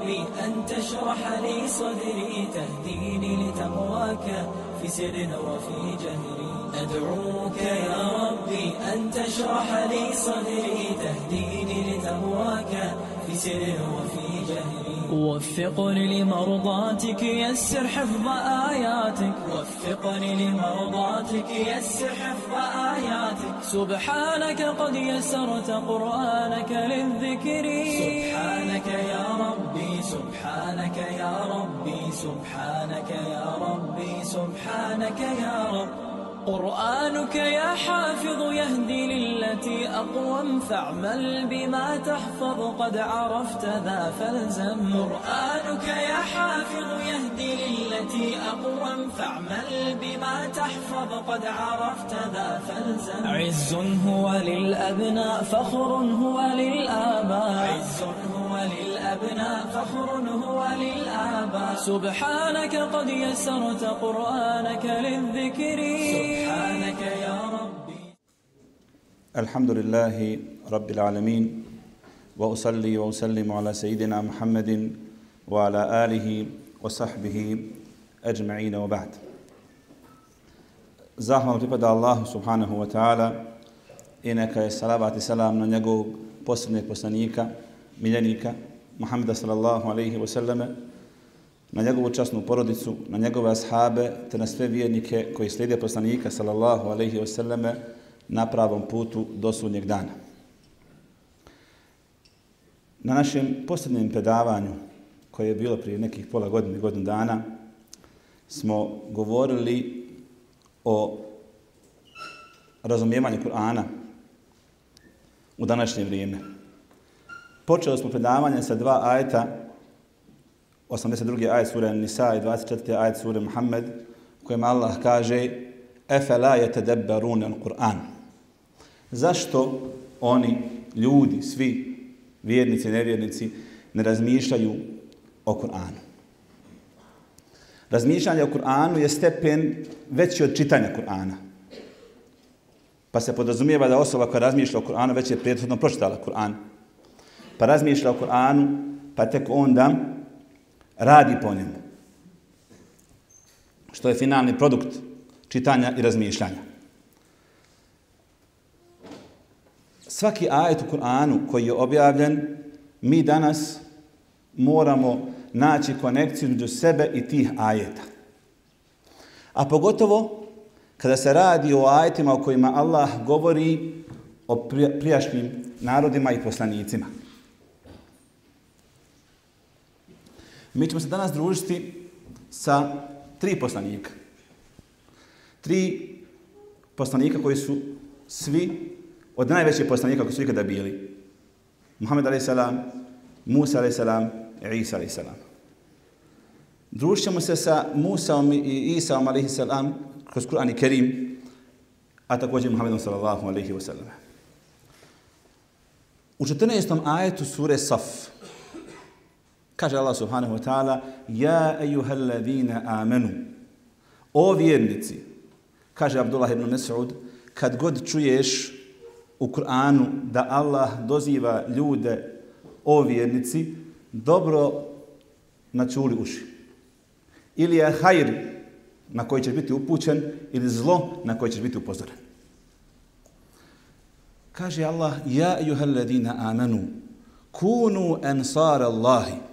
ربي أن تشرح لي صدري تهديني لتقواك في سر وفي جهري. أدعوك يا ربي أن تشرح لي صدري تهديني لتقواك في سر وفي جهري. وفقني لمرضاتك يسر حفظ آياتك. وفقني لمرضاتك يسر حفظ آياتك. سبحانك قد يسرت قرآنك للذكر. سبحانك يا ربي سبحانك يا ربي سبحانك يا ربي سبحانك يا رب. قرآنك يا حافظ يهدي للتي أقوم فاعمل بما تحفظ قد عرفت ذا فالزم. قرآنك يا حافظ يهدي للتي أقوم فاعمل بما تحفظ قد عرفت ذا فالزم. عز هو للأبناء فخر هو للآباء. عز هو للأبناء فخر هو للآباء. سبحانك قد يسرت قرآنك للذكر. سبحانك يا ربي. الحمد لله رب العالمين وأصلي وأسلم على سيدنا محمد وعلى آله وصحبه أجمعين وبعد. Zahvala pripada Allahu subhanahu wa ta'ala i neka je salavat i salam na njegovog posljednjeg poslanika, miljenika, Muhammeda sallallahu alaihi wa sallame, na njegovu časnu porodicu, na njegove ashabe, te na sve vjernike koji slijede poslanika sallallahu alaihi wa sallame na pravom putu do sudnjeg dana. Na našem posljednjem predavanju, koje je bilo prije nekih pola godine, godinu dana, smo govorili o razumijevanju Kur'ana u današnje vrijeme. Počeli smo predavanje sa dva ajeta, 82. ajet sure Nisa i 24. ajet sure Muhammed, u kojem Allah kaže Efela je tedebbarun al-Qur'an. Zašto oni, ljudi, svi, vjernici i nevjernici, ne razmišljaju o Kur'anu? Razmišljanje o Kur'anu je stepen veći od čitanja Kur'ana. Pa se podrazumijeva da osoba koja razmišlja o Kur'anu već je prethodno pročitala Kur'an. Pa razmišlja o Kur'anu, pa tek onda radi po njemu. Što je finalni produkt čitanja i razmišljanja. Svaki ajet u Kur'anu koji je objavljen, mi danas moramo naći konekciju među sebe i tih ajeta. A pogotovo kada se radi o ajetima o kojima Allah govori o prijašnjim narodima i poslanicima. Mi ćemo se danas družiti sa tri poslanika. Tri poslanika koji su svi od najvećih poslanika koji su ikada bili. Muhammed a.s. Musa a.s. i Isa a.s. Družit ćemo se sa Musaom i Isaom a.s. kroz Kur'an i Kerim, a također Muhammedom sallallahu alaihi wa sallam. U 14. ajetu sure Saf, kaže Allah subhanahu wa ta'ala, Ja ejuhel ladina amenu, o vjernici, kaže Abdullah ibn Mas'ud, kad god čuješ u Kur'anu da Allah doziva ljude o vjernici, dobro načuli uši. Ili je hajr na koji ćeš biti upućen, ili zlo na koji ćeš biti upozoren. Kaže Allah, Ja ejuhel ladina amenu, kunu ansar Allahi,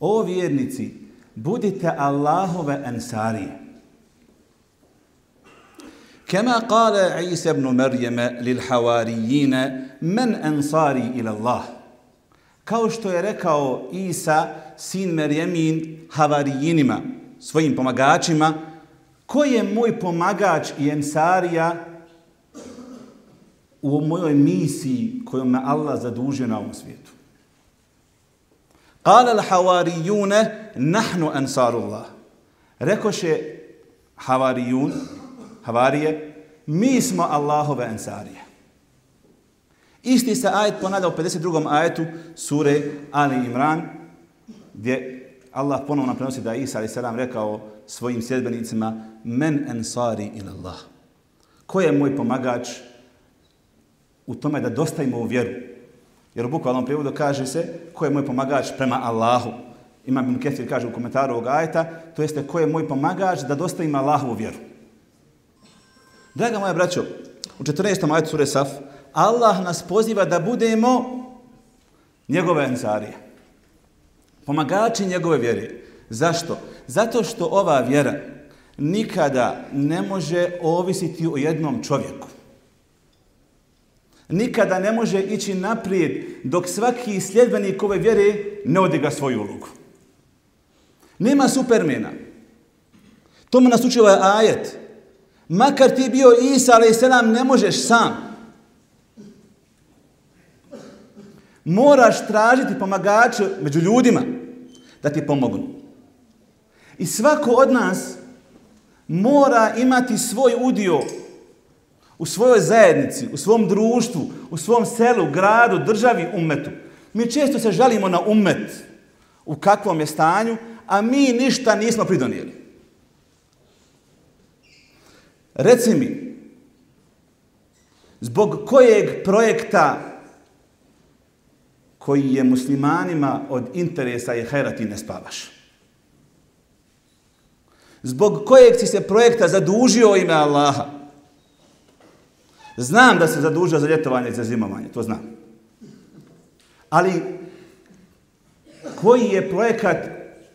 O vjernici, budite Allahove ansarije. Kama kala Isa ibn Marjama lil havarijine men ansari ila Allah. Kao što je rekao Isa, sin Marjamin, havarijinima, svojim pomagačima, ko je moj pomagač i ansarija u mojoj misiji kojom me Allah zadužio na ovom svijetu? Kale l-havarijune, nahnu ansarullah. Rekoše havarijun, havarije, mi smo Allahove ansarije. Isti se ajet ponada u 52. ajetu sure Ali Imran, gdje Allah ponovno prenosi da je Isa a.s. rekao svojim sljedbenicima men ansari ila Allah. Ko je moj pomagač u tome da dostajimo u vjeru? Jer u bukvalnom prijevodu kaže se ko je moj pomagač prema Allahu. Imam Ibn Ketir kaže u komentaru ovog ajeta, to jeste ko je moj pomagač da dostavim Allahovu vjeru. Draga moja braćo, u 14. ajetu sure Saf, Allah nas poziva da budemo njegove enzarije. Pomagači njegove vjere. Zašto? Zato što ova vjera nikada ne može ovisiti o jednom čovjeku. Nikada ne može ići naprijed dok svaki sljedbenik ove vjere ne odiga svoju ulogu. Nema supermena. To mu nas uči ajet. Makar ti bio Isa, ali selam, ne možeš sam. Moraš tražiti pomagače među ljudima da ti pomognu. I svako od nas mora imati svoj udio u svojoj zajednici, u svom društvu, u svom selu, gradu, državi, umetu. Mi često se žalimo na umet u kakvom je stanju, a mi ništa nismo pridonijeli. Reci mi, zbog kojeg projekta koji je muslimanima od interesa je hajra ti ne spavaš? Zbog kojeg si se projekta zadužio ime Allaha? Znam da se zadužio za ljetovanje i za zimovanje, to znam. Ali koji je projekat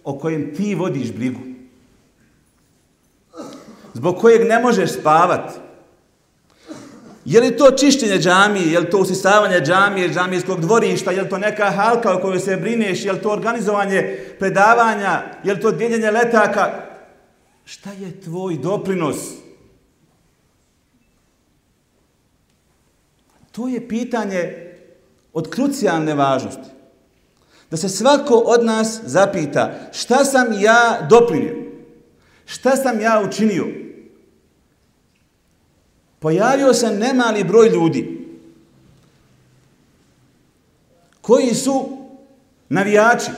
o kojem ti vodiš brigu? Zbog kojeg ne možeš spavati? Je li to čišćenje džamije, je li to usistavanje džamije, džamijskog dvorišta, je li to neka halka o kojoj se brineš, je li to organizovanje predavanja, je li to dijeljenje letaka? Šta je tvoj doprinos? To je pitanje od krucijalne važnosti. Da se svako od nas zapita šta sam ja doprinio? Šta sam ja učinio? Pojavio se nemali broj ljudi koji su navijači.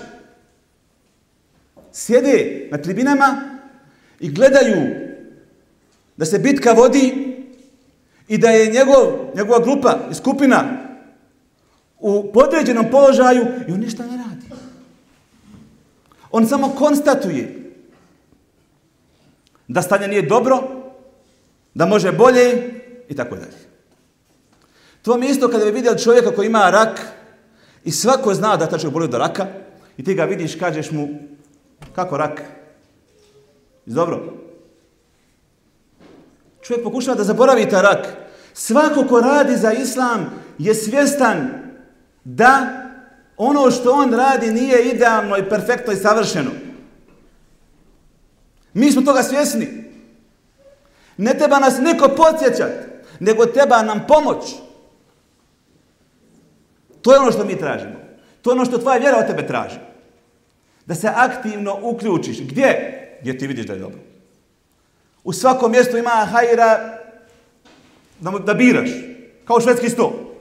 Sjede na tribinama i gledaju da se bitka vodi i da je njegov, njegova grupa i skupina u podređenom položaju i on ništa ne radi. On samo konstatuje da stanje nije dobro, da može bolje i tako dalje. To vam je isto kada bi vidjeli čovjeka koji ima rak i svako zna da ta čovjek boli od raka i ti ga vidiš, kažeš mu kako rak? Dobro. Čovjek pokušava da zaboravi ta rak. Svako ko radi za islam je svjestan da ono što on radi nije idealno i perfektno i savršeno. Mi smo toga svjesni. Ne treba nas neko podsjećati, nego treba nam pomoć. To je ono što mi tražimo. To je ono što tvoja vjera od tebe traži. Da se aktivno uključiš. Gdje? Gdje ti vidiš da je dobro. U svakom mjestu ima hajra da, da biraš. Kao švedski sto.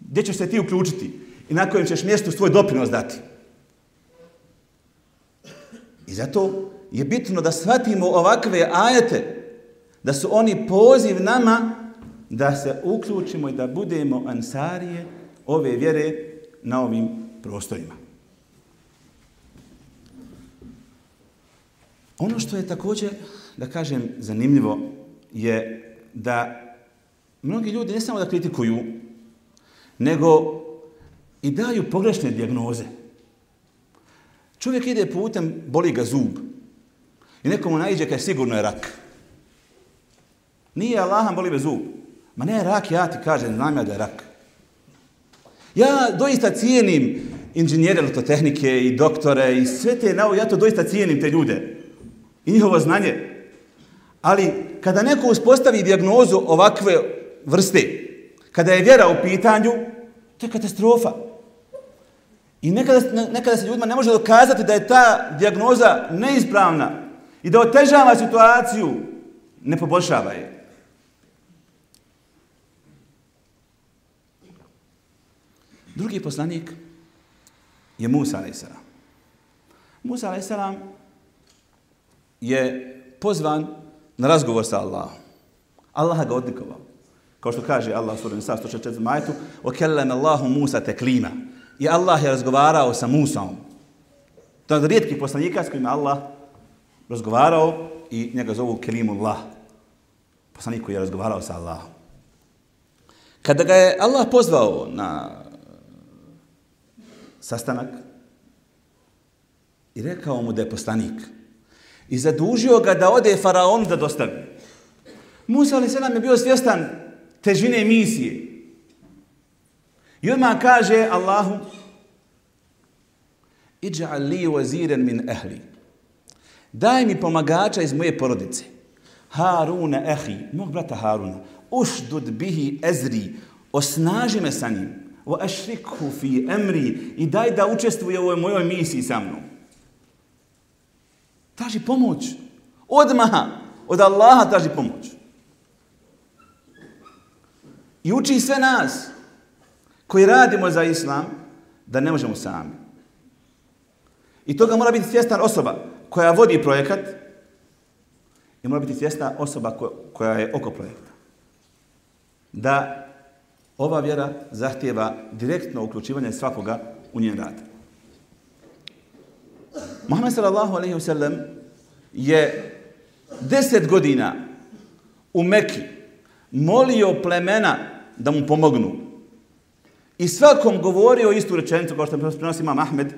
Gdje ćeš se ti uključiti i na kojem ćeš mjestu svoj doprinos dati. I zato je bitno da shvatimo ovakve ajete, da su oni poziv nama da se uključimo i da budemo ansarije ove vjere na ovim prostorima. Ono što je također, da kažem, zanimljivo je da mnogi ljudi ne samo da kritikuju, nego i daju pogrešne dijagnoze. Čovjek ide putem, boli ga zub. I nekomu najđe kaj sigurno je rak. Nije Allaham boli me zub. Ma ne rak, ja ti kažem, znam ja da je rak. Ja doista cijenim inženjere elektrotehnike i doktore i sve te nauke, ja to doista cijenim te ljude. I njihovo znanje. Ali kada neko uspostavi dijagnozu ovakve vrste, kada je vjera u pitanju, to je katastrofa. I nekada, nekada se ljudima ne može dokazati da je ta dijagnoza neispravna i da otežava situaciju, ne poboljšava je. Drugi poslanik je Musa a.s. Musa a.s. je pozvan na razgovor sa Allahom. Allah ga odlikovao. Kao što kaže Allah sura Nisa 144 majtu, وَكَلَّمَ اللَّهُ مُوسَ تَكْلِيمًا I Allah je razgovarao sa Musom. To je od rijetkih poslanika s kojima Allah razgovarao i njega zovu Kelimullah. Poslanik koji je razgovarao sa Allahom. Kada ga je Allah pozvao na sastanak i rekao mu da je poslanik i zadužio ga da ode faraon da dostavi. Musa ali se nam je bio svjestan težine misije. I odmah kaže Allahu Iđa'al li waziren min ehli. Daj mi pomagača iz moje porodice. Haruna ehi, mog brata Haruna. Ušdud bihi ezri. Osnaži me sa njim. Wa ašrikhu fi emri. I daj da učestvuje u ovoj mojoj misiji sa mnom. Traži pomoć. Odmah. Od Allaha traži pomoć. I uči sve nas koji radimo za islam da ne možemo sami. I toga mora biti svjestan osoba koja vodi projekat i mora biti svjesna osoba koja je oko projekta. Da ova vjera zahtjeva direktno uključivanje svakoga u njen rad. Muhammed sallallahu alaihi wa sallam je deset godina u Mekki molio plemena da mu pomognu. I svakom govorio istu rečenicu, kao što je prenosi imam Ahmed, e,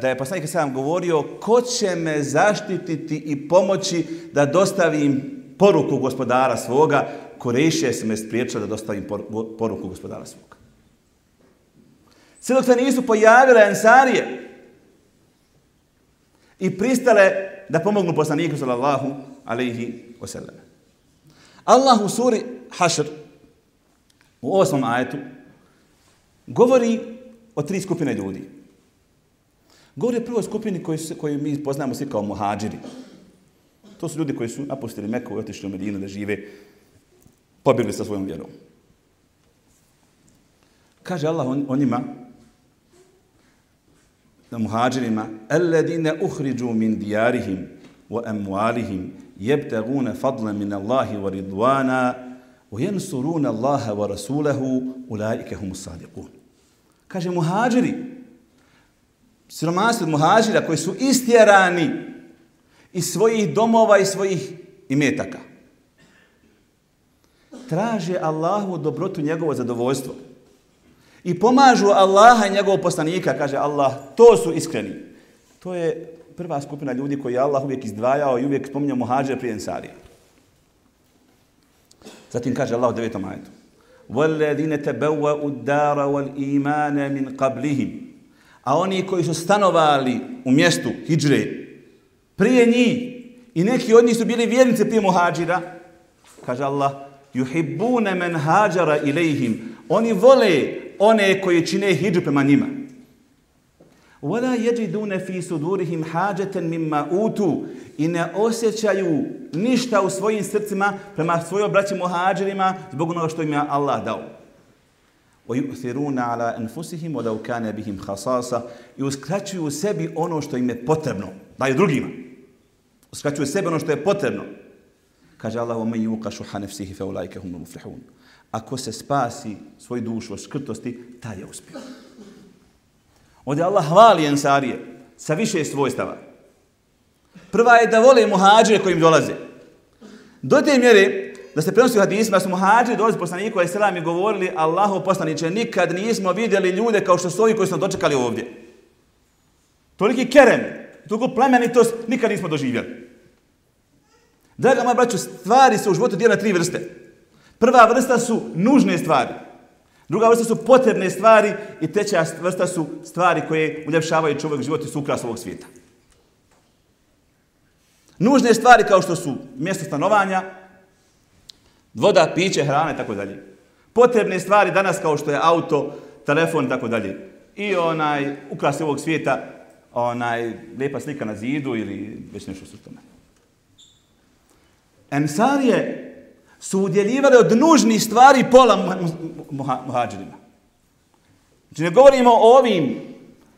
da je poslanik sam govorio ko će me zaštititi i pomoći da dostavim poruku gospodara svoga, Korešije se me spriječila da dostavim poruku gospodara svoga. Sve dok se nisu pojavile ensarije i pristale da pomognu poslaniku sallallahu alaihi wasallam. Allah u suri Hašr u osmom ajetu govori o tri skupine ljudi. Govori o prvoj skupini koju, koju mi poznamo svi kao muhađiri. To su ljudi koji su napustili Meku i otišli u Medinu da žive, pobjegli sa svojom vjerom. Kaže Allah on, o njima, na muhađirima, Alladine uhriđu min dijarihim wa amwalihim yabtaguna fadlan min Allahi wa ridwana wa yansuruna Allaha wa rasulahu ulaika humus sadiqun. Kaže muhađiri, siromasi muhađira koji su istjerani iz svojih domova i svojih imetaka. Traže Allahu dobrotu njegovo zadovoljstvo I pomažu Allaha i njegovog poslanika, kaže Allah, to su iskreni. To je prva skupina ljudi koji je Allah uvijek izdvajao i uvijek spominjao muhađe prije Ensarije. Zatim kaže Allah u devetom ajetu. وَالَّذِينَ تَبَوَّا الدَّارَ وَالْإِيمَانَ مِنْ قَبْلِهِمْ A oni koji su stanovali u mjestu Hidžre prije njih i neki od njih su bili vjernice prije muhađira, kaže Allah, Juhibbune men hađara ilaihim. Oni vole one koje čine hijđu prema njima. Vada jeđidune fi sudurihim hađeten mimma utu i ne osjećaju ništa u svojim srcima prema svojom braćim muhađerima zbog onoga što im je Allah dao. وَيُؤْثِرُونَ ala أَنفُسِهِمْ وَلَوْ كَانَ bihim خَصَاصَ I uskraćuju sebi ono što im je potrebno. Daju drugima. Uskraćuju sebi ono što je potrebno. Kaže Allah, وَمَنْ يُوْقَ شُحَ نَفْسِهِ فَأُولَٰئِكَ هُمُ الْمُفْلِحُونَ Ako se spasi svoj dušu od škrtosti, taj je uspio. Ovdje Allah hvali Ensarije sa više svojstava. Prva je da vole muhađire kojim dolaze. Do te mjere da se prenosi u hadisma su muhađiri dolazi poslaniku a selam i govorili Allahu poslaniče nikad nismo vidjeli ljude kao što su ovi koji su dočekali ovdje. Toliki kerem, toliko plemenitost nikad nismo doživjeli. Draga moja braćo, stvari se u životu dijela tri vrste. Prva vrsta su nužne stvari. Druga vrsta su potrebne stvari i treća vrsta su stvari koje uljepšavaju čovjek život i su ukras ovog svijeta. Nužne stvari kao što su mjesto stanovanja, voda, piće, hrana i tako dalje. Potrebne stvari danas kao što je auto, telefon i tako dalje. I onaj ukras ovog svijeta, onaj lijepa slika na zidu ili već nešto su tome. Ensarije su udjeljivali od nužnih stvari pola muhađirima. Znači ne govorimo o ovim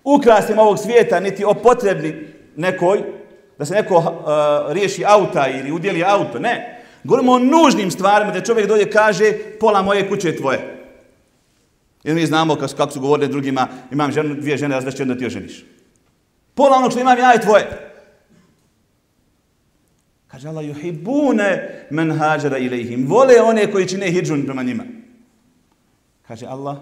ukrasima ovog svijeta, niti o potrebni nekoj, da se neko uh, riješi auta ili udjeli auto, ne. Govorimo o nužnim stvarima da čovjek dođe kaže pola moje kuće je tvoje. Jer mi znamo kako su govorili drugima, imam ženu, dvije žene razvešće, onda ti oženiš. Pola onog što imam ja je tvoje. Kaže Allah, juhibune men hađara ilaihim. Vole one koji čine hijđun prema njima. Kaže Allah,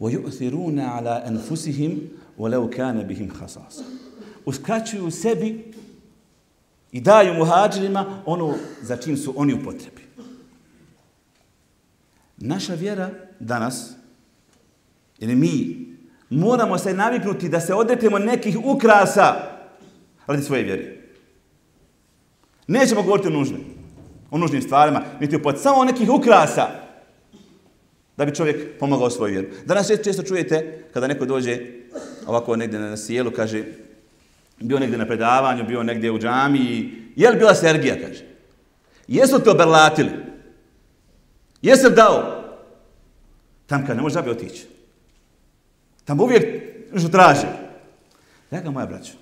وَيُؤْثِرُونَ عَلَىٰ أَنفُسِهِمْ وَلَوْ كَانَ بِهِمْ خَصَاصًا Uskraćuju sebi i daju muhađirima ono za čim su oni u potrebi. Naša vjera danas, ili mi, moramo se naviknuti da se odretemo nekih ukrasa radi svoje vjere. Nećemo govoriti o nužnim, o nužnim stvarima, niti o samo o nekih ukrasa da bi čovjek pomogao svoju vjeru. Danas često čujete kada neko dođe ovako negdje na sjelu, kaže, bio negdje na predavanju, bio negdje u džami, je li bila Sergija, kaže. Jesu te oberlatili? Jesu dao? Tam kad ne može zabi otići. Tam uvijek što traže. Draga moja braćo,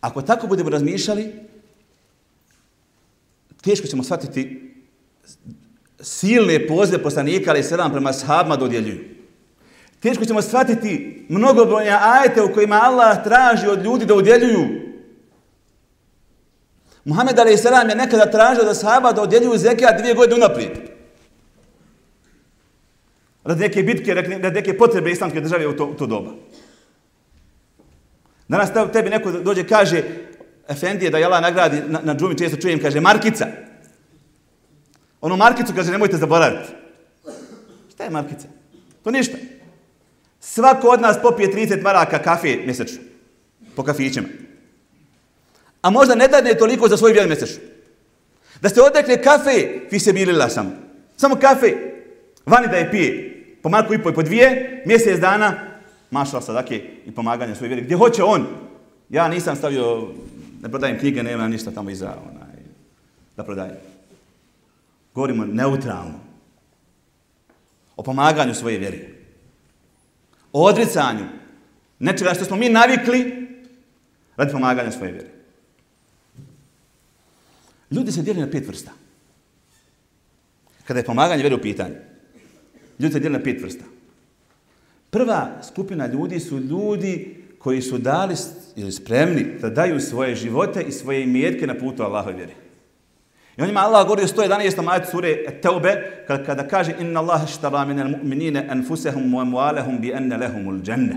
ako tako budemo razmišljali, teško ćemo shvatiti silne pozive poslanika, ali sedam prema sahabima dodjeljuju. Teško ćemo shvatiti mnogobrojne ajete u kojima Allah traži od ljudi da udjeljuju. Muhammed a.s. je nekada tražio da sahaba da odjeljuju zekijat dvije godine unaprijed. Radi neke bitke, radi neke potrebe islamske države u to, u to doba. Danas tebi neko dođe kaže, Efendije da jela nagradi na, na džumi, često čujem, kaže, Markica. Onu Markicu kaže, nemojte zaboraviti. Šta je Markica? To ništa. Svako od nas popije 30 maraka kafe mjesečno. Po kafićima. A možda ne dadne toliko za svoj vjer mjesečno. Da ste odrekli kafe, vi se bilila samo. Samo kafe. Vani da je pije. Po marku i po i po dvije, mjesec dana, mašala sadake i pomaganje svoje vjeri. Gdje hoće on? Ja nisam stavio, ne prodajem knjige, nema ništa tamo iza, onaj, da prodajem. Govorimo neutralno. O pomaganju svoje vjeri. O odricanju. Nečega što smo mi navikli radi pomaganja svoje vjeri. Ljudi se dijeli na pet vrsta. Kada je pomaganje vjeri u pitanju. Ljudi se dijeli na pet vrsta. Prva skupina ljudi su ljudi koji su dali ili spremni da daju svoje živote i svoje imetke na putu Allahove vjeri. I on ima Allah govori u 111. majetu sure Teube, kada, kada kaže Inna Allah štara min al mu'minine anfusehum wa mu'alehum bi enne lehumul dženne.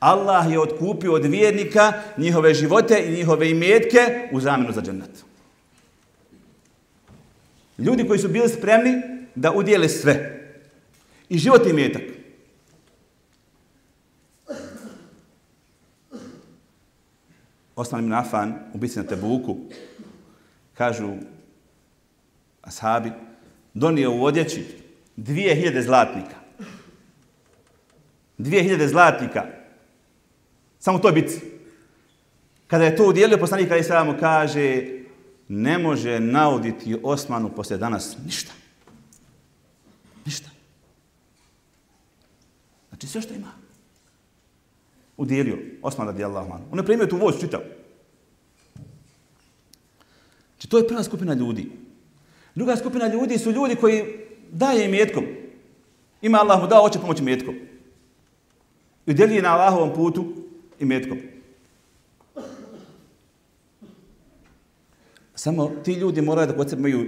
Allah je otkupio od vjernika njihove živote i njihove imetke u zamenu za džennet. Ljudi koji su bili spremni da udjele sve. I život i imetak. Osman ibn Afan, u bici na Tebuku, kažu ashabi, donio u odjeći dvije hiljade zlatnika. Dvije hiljade zlatnika. Samo to je bici. Kada je to udjelio, poslanik Ali Salamu kaže, ne može nauditi Osmanu poslije danas ništa. Ništa. Znači sve što ima. Udjelio Osman radijallahu anhu. On je primio tu voz, čitao. Znači to je prva skupina ljudi. Druga skupina ljudi su ljudi koji daje im jetkom. Ima Allah mu dao, hoće pomoći metkom. I udjeli na Allahovom putu i metkom. Samo ti ljudi moraju da kod sebe imaju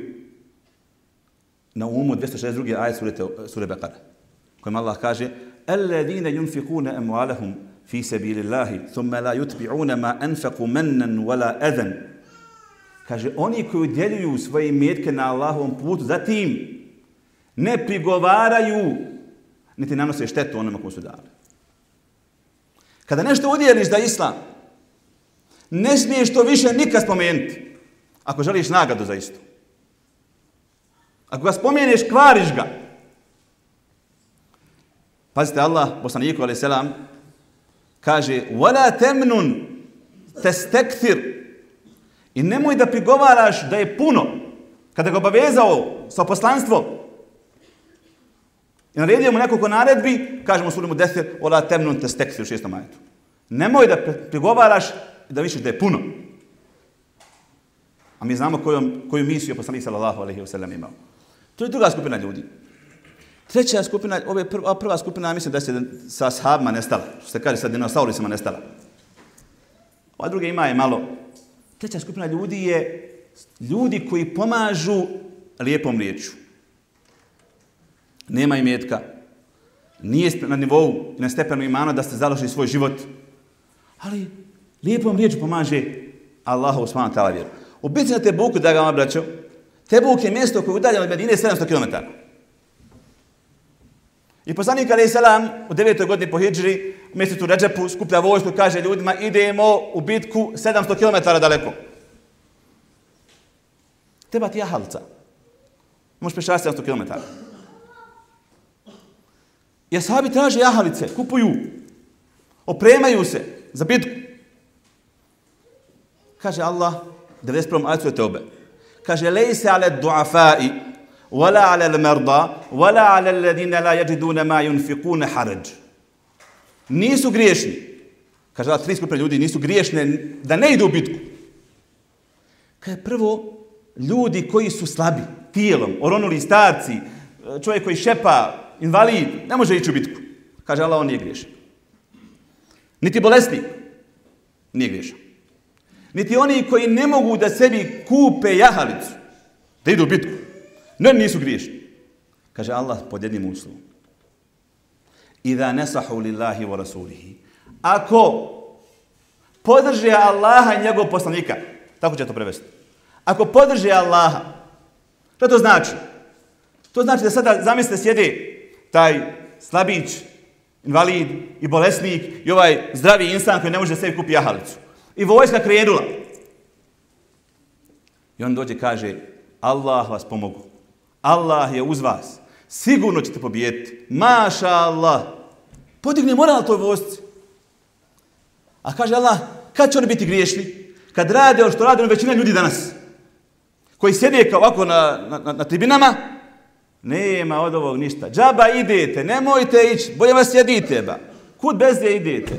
na umu 262. ajet sure, sure Bekara. Kojima Allah kaže Alladine يُنْفِقُونَ أَمْوَالَهُمْ fi sebi thumma la yutbi'una ma anfaqu mannan wala adhan Kaže, oni koji udjeljuju svoje metke na Allahovom putu, zatim ne prigovaraju, niti nanose štetu onima koji su dali. Kada nešto udjeliš za islam, ne smiješ to više nikad spomenuti, ako želiš nagradu za isto. Ako ga spomeneš, kvariš ga. Pazite, Allah, poslaniku, alaih selam, kaže, وَلَا تَمْنُنْ تَسْتَكْثِرُ I nemoj da prigovaraš da je puno. Kada ga obavezao sa poslanstvom i naredio mu nekoliko naredbi, kažemo suri mu desir, ola temnun te stekfi u šestom majetu. Nemoj da prigovaraš da misliš da je puno. A mi znamo koju, koju misiju je poslanik sallallahu alaihi wa sallam imao. To je druga skupina ljudi. Treća skupina, ove prva, prva skupina, mislim da se sa sahabima nestala. Što se kaže sa dinosaurisima nestala. Ova druga ima je malo. Treća skupina ljudi je ljudi koji pomažu lijepom riječu. Nema imetka. Nije na nivou, na stepenu imana da ste založili svoj život. Ali lijepom riječu pomaže Allahu subhanahu wa ta'ala vjeru. U na Tebuku, da ga vam obraćao, Tebuk je mjesto koje je udaljeno od Medine 700 km. I poslanik Ali Salam u devetoj godini po Hidžri, u mjesecu Ređepu, skuplja vojsku i kaže ljudima idemo u bitku 700 km daleko. Treba ti jahalca. Možeš pešati 700 km. I sahabi traže jahalice, kupuju, opremaju se za bitku. Kaže Allah, 91. ajcu je teobe. Kaže, lej se ale duafai, ولا على المرضى ولا على الذين لا يجدون ما ينفقون حرج. Nisu griješni. Kaže da tri skupine ljudi nisu griješne da ne idu u bitku. Kaže prvo ljudi koji su slabi tijelom, oronuli starci, čovjek koji šepa, invalid, ne može ići u bitku. Kaže Allah, on nije griješan. Niti bolesni, nije griješan. Niti oni koji ne mogu da sebi kupe jahalicu, da idu u bitku. Ne, nisu griješni. Kaže Allah pod jednim uslovom. I da nesahu lillahi wa rasulihi. Ako podrže Allaha i njegov poslanika, tako će to prevesti. Ako podrže Allaha, što to znači? To znači da sada zamislite sjede taj slabić, invalid i bolesnik i ovaj zdravi insan koji ne može sebi kupi jahalicu. I vojska krenula. I on dođe kaže, Allah vas pomogu. Allah je uz vas. Sigurno ćete pobijeti. Maša Allah. Podigne moral toj vojsci. A kaže Allah, kad će oni biti griješni? Kad rade ono što rade ono većina ljudi danas. Koji sjede kao ovako na, na, na tribinama, nema od ovog ništa. Džaba idete, nemojte ići, bolje vas sjedite. Ba. Kud bez je idete?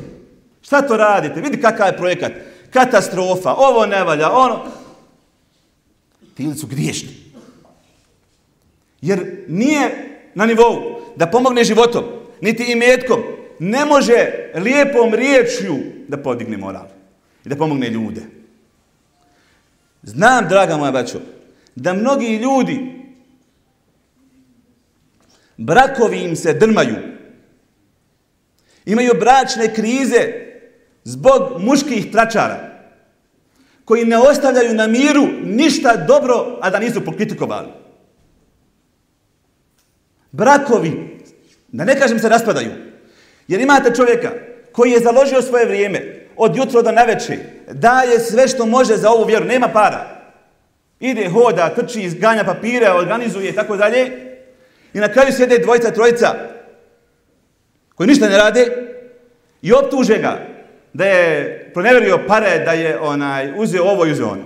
Šta to radite? Vidi kakav je projekat. Katastrofa, ovo ne valja, ono. Ti su griješni. Jer nije na nivou da pomogne životom, niti imetkom. Ne može lijepom riječju da podigne moral i da pomogne ljude. Znam, draga moja bačo, da mnogi ljudi brakovi im se drmaju. Imaju bračne krize zbog muških tračara koji ne ostavljaju na miru ništa dobro, a da nisu pokritikovali brakovi, da ne kažem se raspadaju, jer imate čovjeka koji je založio svoje vrijeme od jutra do naveče, daje sve što može za ovu vjeru, nema para. Ide, hoda, trči, izganja papire, organizuje i tako dalje. I na kraju sjede dvojica, trojica koji ništa ne rade i optuže ga da je proneverio pare, da je onaj uzeo ovo i uzeo ono.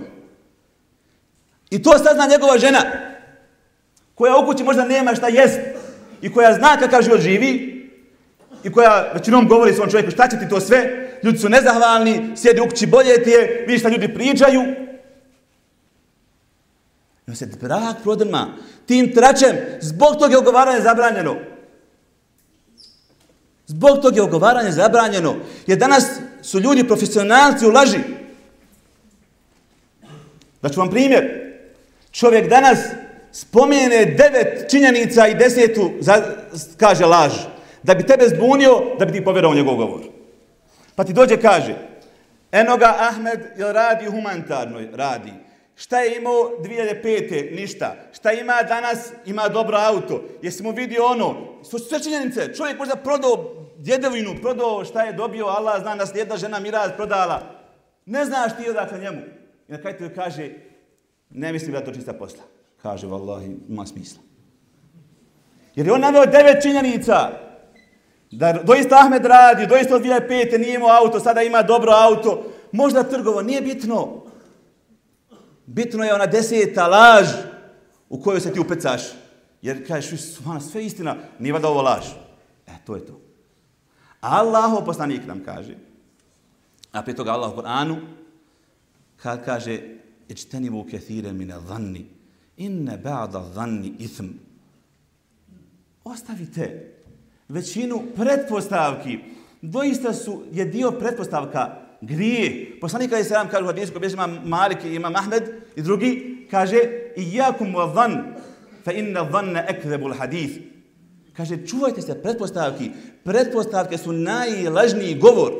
I to sazna njegova žena koja u kući možda nema šta jest i koja zna kakav život živi i koja većinom govori svom čovjeku šta će ti to sve, ljudi su nezahvalni, sjede u kući bolje ti je, vidi šta ljudi pričaju. I on se brak prodrma tim tračem, zbog tog je ogovaranje zabranjeno. Zbog tog je ogovaranje zabranjeno. Jer danas su ljudi profesionalci u laži. Da ću vam primjer. Čovjek danas spomene devet činjenica i desetu za, kaže laž, da bi tebe zbunio, da bi ti povjerao njegov govor. Pa ti dođe kaže, enoga Ahmed je radi humanitarno, radi. Šta je imao 2005. Ništa. Šta ima danas? Ima dobro auto. Jesi mu vidio ono? Su sve činjenice. Čovjek možda prodao djedovinu, prodao šta je dobio, Allah zna nas jedna žena Miraz prodala. Ne znaš ti odakle njemu. I na kraju ti kaže, ne mislim da to čista posla. Kaže, vallahi, ima smisla. Jer je on naveo devet činjenica da doista Ahmed radi, doista od 2005. nije imao auto, sada ima dobro auto, možda trgovo, nije bitno. Bitno je ona deseta laž u kojoj se ti upecaš. Jer kažeš, svana, sve istina, nije vada ovo laž. E, to je to. Allah, poslanik nam kaže, a prije toga Allah u Koranu, kad kaže, Ičtenivu kethire mine dhanni. Inne ba'da dhanni ithm. Ostavite većinu pretpostavki. Doista su, je dio pretpostavka grije. Poslanik je Selam kaže u hadisu koji Malik i ima Ahmed i drugi, kaže Iyakum wa dhan, fa inna dhanna al hadith. Kaže, čuvajte se pretpostavki. Pretpostavke su najlažniji govor.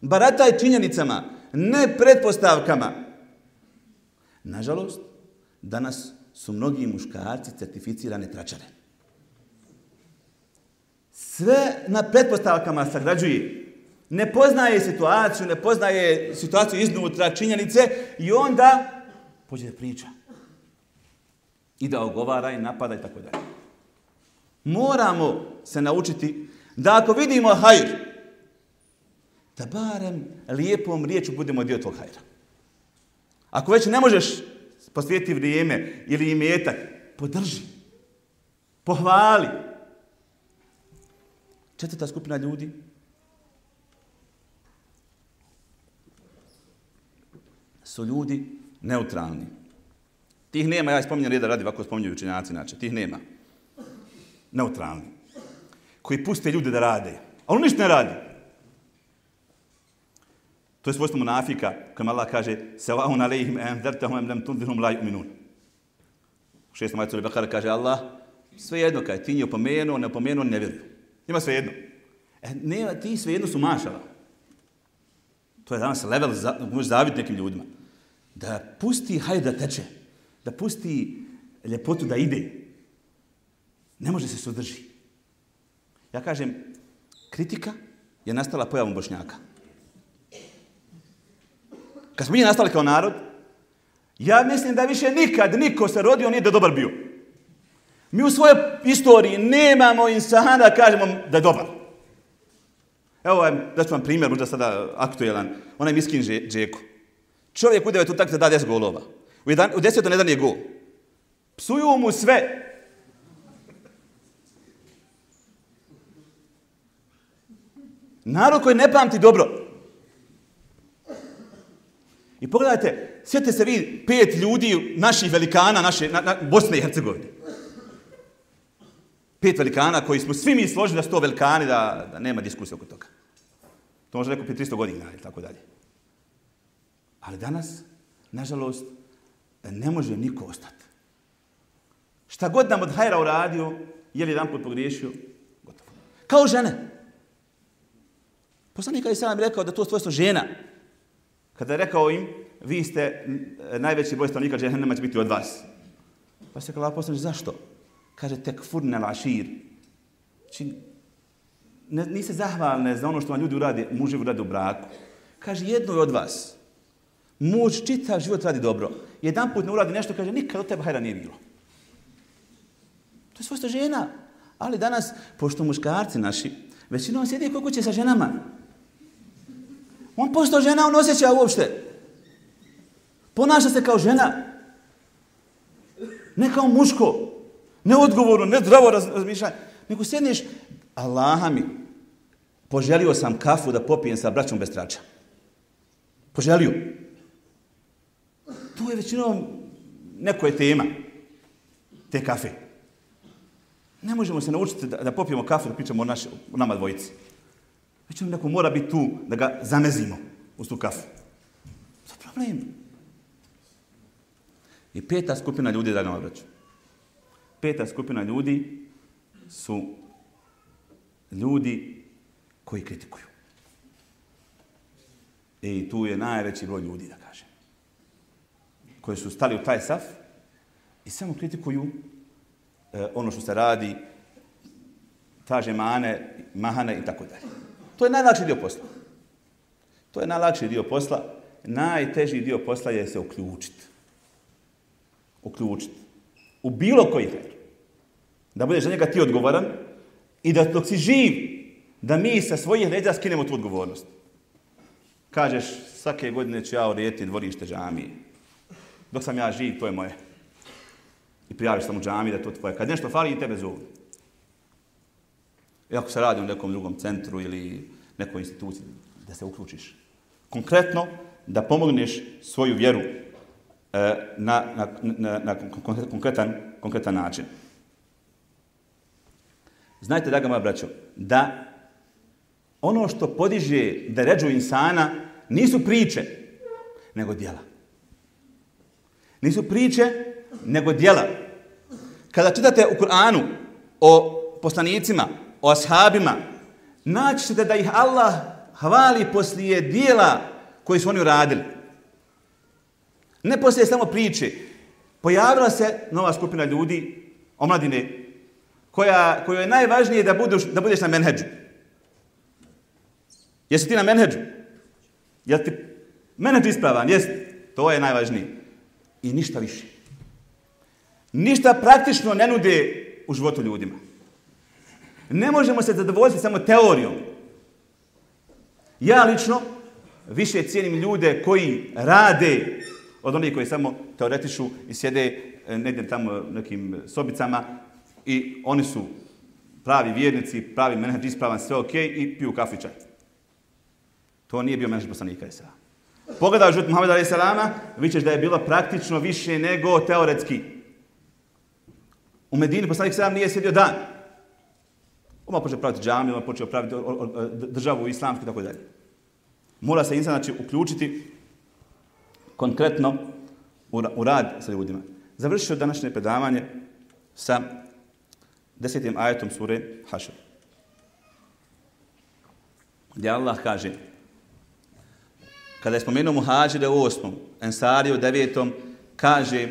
Barataj činjenicama, ne pretpostavkama. Nažalost, danas su mnogi muškarci certificirane tračare. Sve na pretpostavkama sagrađuje. Ne poznaje situaciju, ne poznaje situaciju iznutra činjenice i onda pođe da priča. I da ogovara i napada i tako dalje. Moramo se naučiti da ako vidimo hajr, da barem lijepom riječu budemo dio tog hajra. Ako već ne možeš posvijeti vrijeme ili imetak, podrži, pohvali. Četvrta skupina ljudi su ljudi neutralni. Tih nema, ja spominjem reda radi, ovako spominju učenjaci, znači, tih nema. Neutralni. Koji puste ljude da rade. Ali ništa ne radi. To je svojstvo munafika, kojima Allah kaže Sawa'un alejhim enzertahum em lem tundirhum la yu'minun. U šestom ajcu Bekara kaže Allah, sve jedno kaj ti nije opomenuo, ne opomenuo, ne vjeruju. Ima sve jedno. E, ne, ti sve jedno su mašala. To je danas level, za, možeš zaviti nekim ljudima. Da pusti hajde da teče. Da pusti ljepotu da ide. Ne može se sudrži. Ja kažem, kritika je nastala pojavom bošnjaka. Kad smo mi nastali kao narod, ja mislim da više nikad niko se rodio nije da dobar bio. Mi u svojoj istoriji nemamo insana da kažemo da je dobar. Evo, da ću vam primjer, možda sada aktuelan, onaj miskin Džeko. Čovjek u devetu tak da 10 golova. U, jedan, u desetu ne je gol. Psuju mu sve. Narod koji ne pamti dobro, I pogledajte, sjetite se vi pet ljudi, naših velikana, naše, na, na, Bosne i Hercegovine. Pet velikana koji smo svi mi složili da su to velikani, da, da nema diskusije oko toga. To može neko prije 300 godina ili tako dalje. Ali danas, nažalost, ne može niko ostati. Šta god nam od hajra uradio, je li jedan put pogriješio, gotovo. Kao žene. Poslanik je sam rekao da to svojstvo žena, Kada je rekao im, vi ste eh, najveći broj stanovnika džehennema će biti od vas. Pa se kala poslani, zašto? Kaže, tek furne lašir. Či, znači, ne, niste zahvalne za ono što vam ljudi uradi, muži uradi u braku. Kaže, jedno je od vas. Muž čitav život radi dobro. Jedan put ne uradi nešto, kaže, nikad od tebe hajra nije bilo. To je svojstvo žena. Ali danas, pošto muškarci naši, većinom sjedi koliko će sa ženama, On pošto žena, on osjeća uopšte. Ponaša se kao žena. Ne kao muško. Neodgovorno, ne zdravo razmišljanje. Nego sjedneš, Allaha mi, poželio sam kafu da popijem sa braćom bez trača. Poželio. To je većinom neko je tema te kafe. Ne možemo se naučiti da, da popijemo kafu da pričamo o, naš, o nama dvojici. Već nam neko mora biti tu da ga zamezimo u tu kafu. To je problem. I peta skupina ljudi, da ga obraću. Peta skupina ljudi su ljudi koji kritikuju. I tu je najveći broj ljudi, da kažem. Koji su stali u taj saf i samo kritikuju e, ono što se radi, traže mane, mahane i tako dalje. To je najlakši dio posla. To je najlakši dio posla. Najteži dio posla je se uključiti. Uključiti. U bilo koji hajr. Da budeš za njega ti odgovoran i da dok si živ, da mi sa svojih leđa skinemo tu odgovornost. Kažeš, svake godine ću ja urediti dvorište džamije. Dok sam ja živ, to je moje. I prijaviš sam u džamiji da to tvoje. Kad nešto fali, i tebe zovu. I ako se radi u nekom drugom centru ili nekoj instituciji, da se uključiš. Konkretno, da pomogneš svoju vjeru e, na, na, na, na konkretan, konkretan način. Znajte, da ga moja braćo, da ono što podiže da ređu insana nisu priče, nego djela. Nisu priče, nego djela. Kada čitate u Kur'anu o poslanicima, o ashabima, naći ćete da ih Allah hvali poslije dijela koji su oni uradili. Ne poslije samo priče. Pojavila se nova skupina ljudi, omladine, koja, koja je najvažnije da, buduš, da budeš na menheđu. Jesi ti na menheđu? Jel ti menheđ ispravan? Jesi. To je najvažnije. I ništa više. Ništa praktično ne nude u životu ljudima. Ne možemo se zadovoljiti samo teorijom. Ja lično više cijenim ljude koji rade od onih koji samo teoretišu i sjede e, negdje tamo nekim sobicama i oni su pravi vjernici, pravi menadž ispravan, sve ok i piju kafu i čaj. To nije bio menadž poslanika Isa. Pogledaj život Muhammeda a.s. vi ćeš da je bilo praktično više nego teoretski. U Medini poslanik Isa nije sjedio dan. Oma počeo praviti džami, oma počeo praviti državu islamsku i tako dalje. Mora se insan znači, uključiti konkretno u rad sa ljudima. Završio današnje predavanje sa desetim ajetom sure Hašr. Gdje Allah kaže, kada je spomenuo muhađire u osmom, ensari u devetom, kaže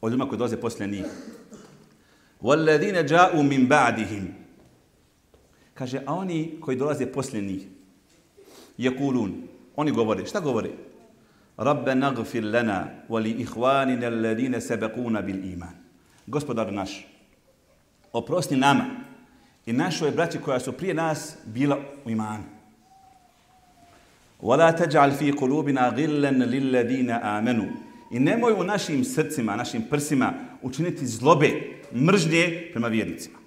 o ljudima koji dolaze posle njih. وَالَّذِينَ جَاءُوا مِنْ بَعْدِهِمْ Kaže, a oni koji dolaze poslije njih, je kulun, oni govore, šta govore? Rabbe nagfir lana, wali ihvanina alladine sebekuna bil iman. Gospodar naš, oprosti nama i našoj braći koja su prije nas bila u imanu. Wala taj'al fi qulubina ghillan lilladine amanu. I nemoj u našim srcima, našim prsima učiniti zlobe, mržnje prema vjernicima.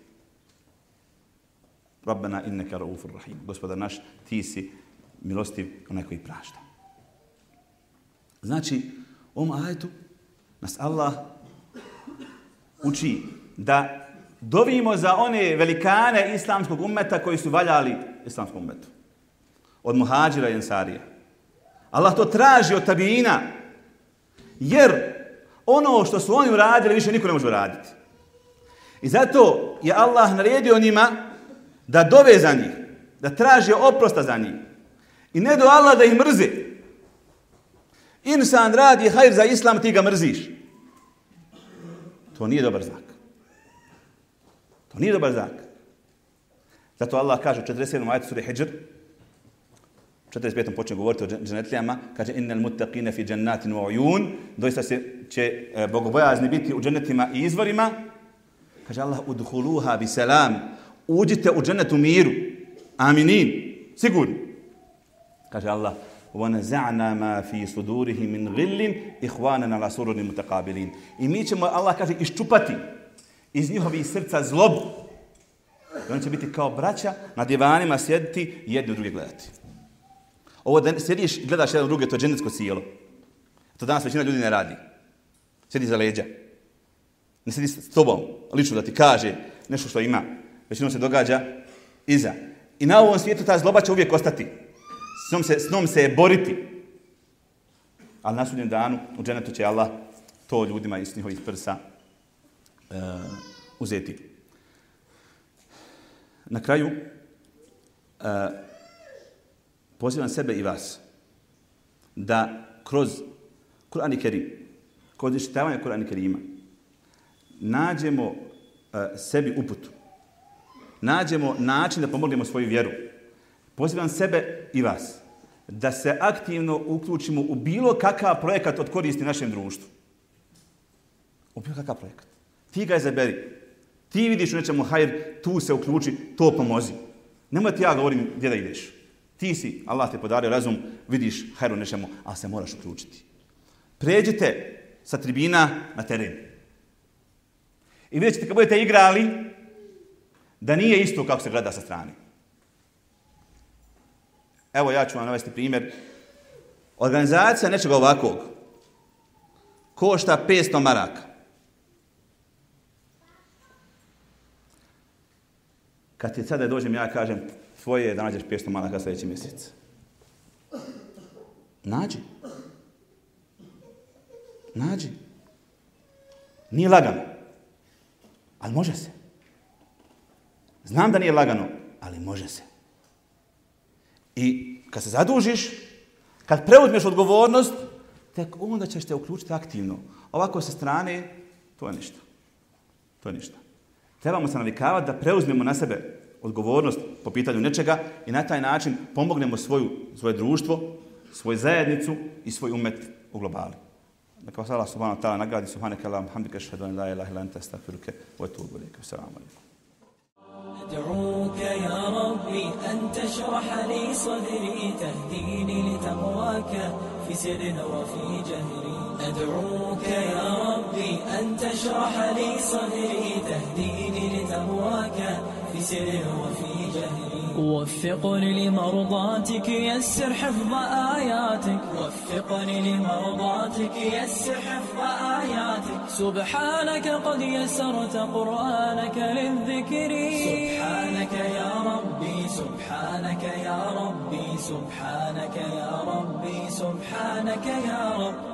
Rabbana innaka raufur rahim. Gospodar naš, ti si milostiv, onaj koji prašta. Znači, u ovom ajetu nas Allah uči da dovimo za one velikane islamskog ummeta koji su valjali islamskom ummetu. Od muhađira i ensarija. Allah to traži od tabijina. Jer ono što su oni uradili, više niko ne može uraditi. I zato je Allah naredio njima da dove za njih. Da traže oprosta za njih. I ne do Allah da ih mrzi. Insan radi hajr za islam, ti ga mrziš. To nije dobar znak. To nije dobar znak. Zato Allah kaže u 47. ajatu suri Hijr, 45. počne govoriti o džanetlijama, kaže innal muttaqina fi jannatin wa uyun, doista se će e, bogobojazni biti u dženetima i izvorima. Kaže Allah udkhuluha bi salam, uđite u džennet u miru. Aminin. Sigurno. Kaže Allah وَنَزَعْنَا مَا فِي صُدُورِهِ مِنْ غِلٍ إِخْوَانَنَا لَا سُرُرِ مُتَقَابِلِينَ I mi ćemo, Allah kaže, iščupati iz njihovih srca zlobu. I oni će biti kao braća na divanima sjediti i jedni u druge gledati. Ovo da sjediš i gledaš jedan u druge, to je dženecko sjelo. To danas većina ljudi ne radi. Sjedi za leđa. Ne sjedi s tobom, lično da ti kaže nešto što ima. Većinom se događa iza. I na ovom svijetu ta zloba će uvijek ostati. S njom se, s njom se je boriti. Ali na sudnjem danu u dženetu će Allah to ljudima iz njihovih prsa e, uzeti. Na kraju, e, pozivam sebe i vas da kroz Kur'an i Kerim, kroz ištavanje Kur'an i Kerima, nađemo e, sebi uputu. Nađemo način da pomognemo svoju vjeru. Pozivam sebe i vas da se aktivno uključimo u bilo kakav projekat od koristi našem društvu. U bilo kakav projekat. Ti ga izaberi. Ti vidiš u nečemu hajr, tu se uključi, to pomozi. Nemoj ti ja govorim gdje da ideš. Ti si, Allah te podario razum, vidiš hajr u nečemu, ali se moraš uključiti. Pređite sa tribina na teren. I vidjet ćete kad budete igrali, da nije isto kako se gleda sa strane. Evo ja ću vam navesti primjer. Organizacija nečega ovakvog košta 500 maraka. Kad ti sada dođem, ja kažem, tvoje je da nađeš 500 maraka sljedeći mjesec. Nađi. Nađi. Nije lagano. Ali može se. Znam da nije lagano, ali može se. I kad se zadužiš, kad preuzmeš odgovornost, tek onda ćeš te uključiti aktivno. Ovako sa strane, to je ništa. To je ništa. Trebamo se navikavati da preuzmemo na sebe odgovornost po pitanju nečega i na taj način pomognemo svoju, svoje društvo, svoju zajednicu i svoj umet u globali. Neka vas Allah subhanahu wa ta'ala nagradi subhanaka Allahum hamdika shahadu an la ilaha illa anta astaghfiruka wa atubu ilayk. Assalamu alaykum. أدعوك يا ربي أن تشرح لي صدري تهديني لتقواك في سر وفي جهري. أدعوك يا ربي أن تشرح لي صدري تهديني لتقواك في سر وفي جهري وفقني لمرضاتك يسر حفظ آياتك. وفقني لمرضاتك يسر حفظ آياتك. سبحانك قد يسرت قرآنك للذكر. سبحانك يا ربي سبحانك يا ربي سبحانك يا ربي سبحانك يا رب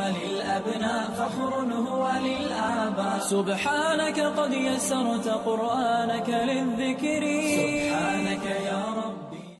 للأبناء فخر هو للآباء. سبحانك قد يسرت قرآنك للذكر. سبحانك يا رب.